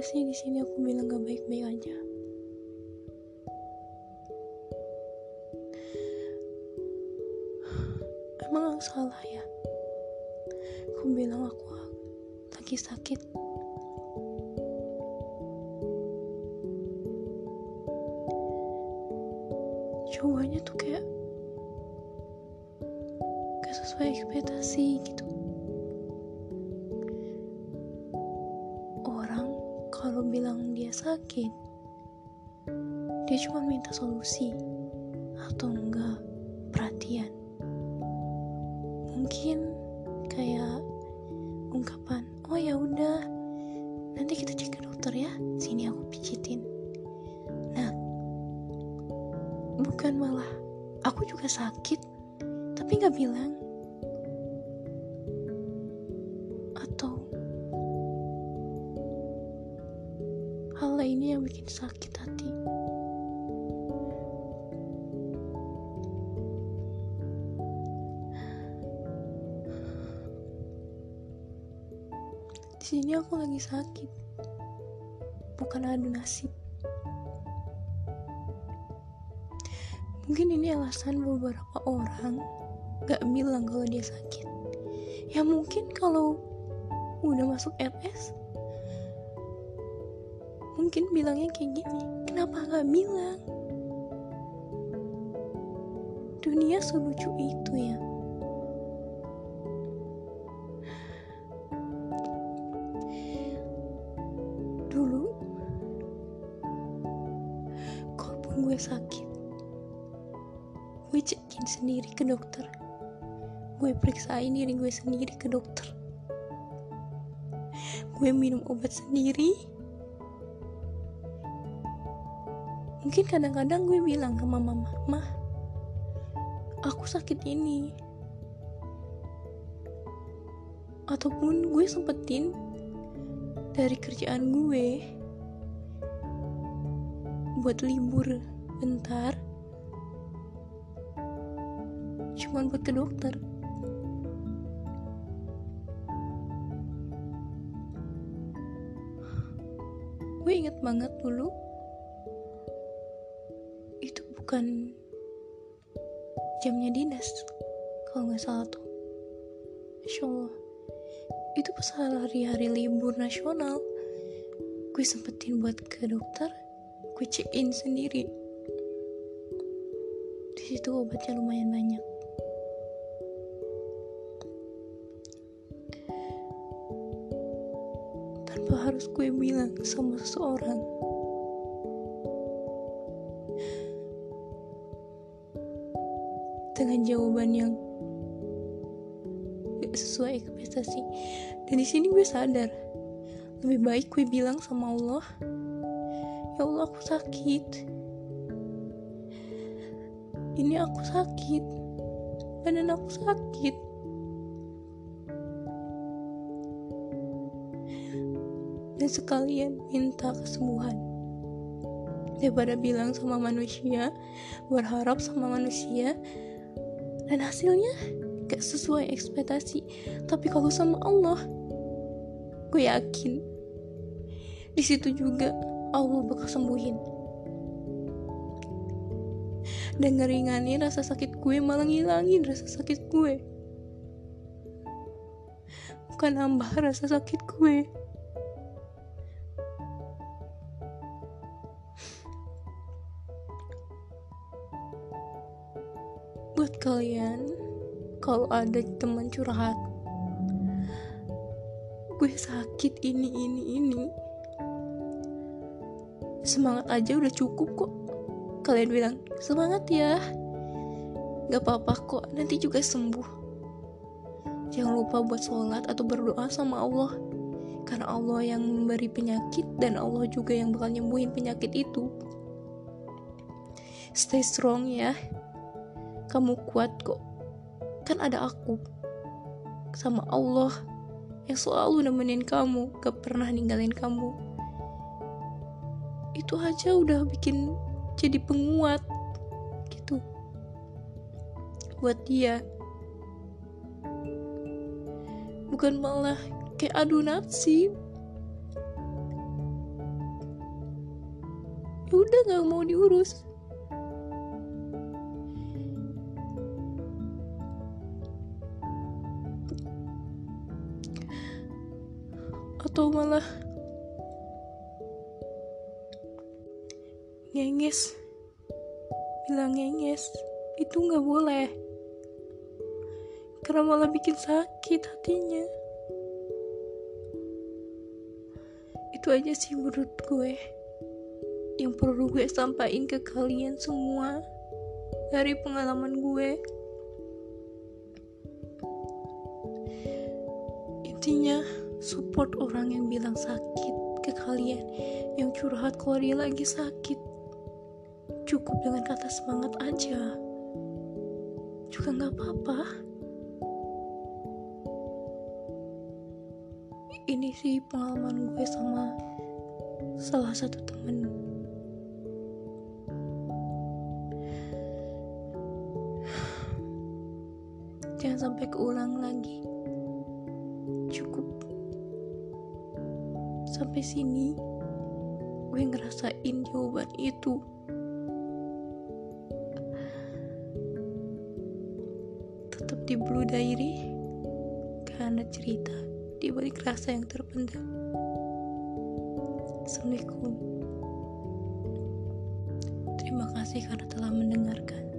sih di sini aku bilang gak baik-baik aja? Emang aku salah ya? Aku bilang aku lagi sakit. Cowoknya tuh kayak gak sesuai ekspektasi gitu bilang dia sakit. Dia cuma minta solusi atau enggak perhatian. Mungkin kayak ungkapan oh ya udah nanti kita cek ke dokter ya sini aku pijitin. Nah bukan malah aku juga sakit tapi nggak bilang hal lainnya yang bikin sakit hati. Di sini aku lagi sakit. Bukan adu nasib. Mungkin ini alasan beberapa orang gak bilang kalau dia sakit. Ya mungkin kalau udah masuk RS mungkin bilangnya kayak gini. Kenapa gak bilang? Dunia selucu itu ya. Dulu kalaupun gue sakit gue cekin sendiri ke dokter. Gue periksain diri gue sendiri ke dokter. Gue minum obat sendiri mungkin kadang-kadang gue bilang ke mama mama aku sakit ini. Ataupun gue sempetin dari kerjaan gue buat libur bentar cuman buat ke dokter. Gue inget banget dulu bukan jamnya dinas kalau nggak salah tuh. Insya Allah. Itu pas hari-hari libur nasional gue sempetin buat ke dokter gue check in sendiri. Di situ obatnya lumayan banyak. Tanpa harus gue bilang sama seseorang dengan jawaban yang gak sesuai ekspektasi. Dan di sini gue sadar lebih baik gue bilang sama Allah ya Allah aku sakit. Ini aku sakit. Badan aku sakit. Dan sekalian minta kesembuhan. Daripada bilang sama manusia berharap sama manusia dan hasilnya gak sesuai ekspektasi tapi kalau sama Allah gue yakin. Di situ juga Allah bakal sembuhin. Dan ngeringanin rasa sakit gue malah ngilangin rasa sakit gue. Bukan nambah rasa sakit gue kalau ada teman curhat gue sakit ini ini ini. Semangat aja udah cukup kok. Kalian bilang semangat ya. Gak apa-apa kok nanti juga sembuh. Jangan lupa buat sholat atau berdoa sama Allah. Karena Allah yang memberi penyakit dan Allah juga yang bakal nyembuhin penyakit itu. Stay strong ya. Kamu kuat kok kan ada aku sama Allah yang selalu nemenin kamu gak pernah ninggalin kamu. Itu aja udah bikin jadi penguat gitu. Buat dia. Bukan malah kayak adu nasib. Ya udah nggak mau diurus atau malah ngenges bilang ngenges itu nggak boleh. Karena malah bikin sakit hatinya. Itu aja sih menurut gue. Yang perlu gue sampaikan ke kalian semua dari pengalaman gue. Intinya support orang yang bilang sakit ke kalian yang curhat kalau dia lagi sakit. Cukup dengan kata semangat aja. Juga nggak apa-apa. Ini sih pengalaman gue sama salah satu temen. Jangan sampai keulang lagi sampai sini gue ngerasain jawaban itu. Tetap di Blue Diary karena cerita di balik rasa yang terpendam. Assalamualaikum. Terima kasih karena telah mendengarkan